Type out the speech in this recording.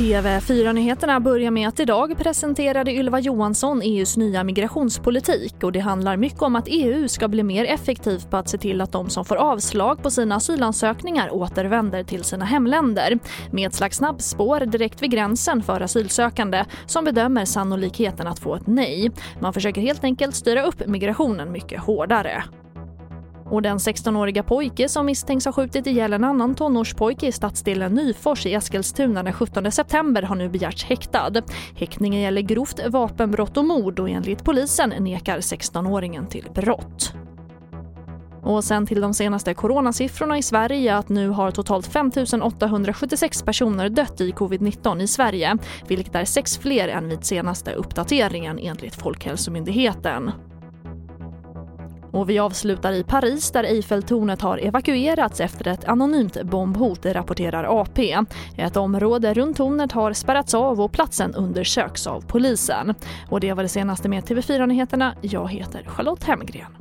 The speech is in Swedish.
TV4-nyheterna börjar med att idag presenterade Ylva Johansson EUs nya migrationspolitik och det handlar mycket om att EU ska bli mer effektivt på att se till att de som får avslag på sina asylansökningar återvänder till sina hemländer med ett slags snabbspår direkt vid gränsen för asylsökande som bedömer sannolikheten att få ett nej. Man försöker helt enkelt styra upp migrationen mycket hårdare. Och den 16-åriga pojke som misstänks ha skjutit ihjäl en annan tonårspojke i stadsdelen Nyfors i Eskilstuna den 17 september har nu begärts häktad. Häktningen gäller grovt vapenbrott och mord och enligt polisen nekar 16-åringen till brott. Och sen till de senaste coronasiffrorna i Sverige att nu har totalt 5 876 personer dött i covid-19 i Sverige, vilket är sex fler än vid senaste uppdateringen enligt Folkhälsomyndigheten. Och vi avslutar i Paris där Eiffeltornet har evakuerats efter ett anonymt bombhot, rapporterar AP. Ett område runt tornet har spärrats av och platsen undersöks av polisen. Och det var det senaste med TV4 Nyheterna. Jag heter Charlotte Hemgren.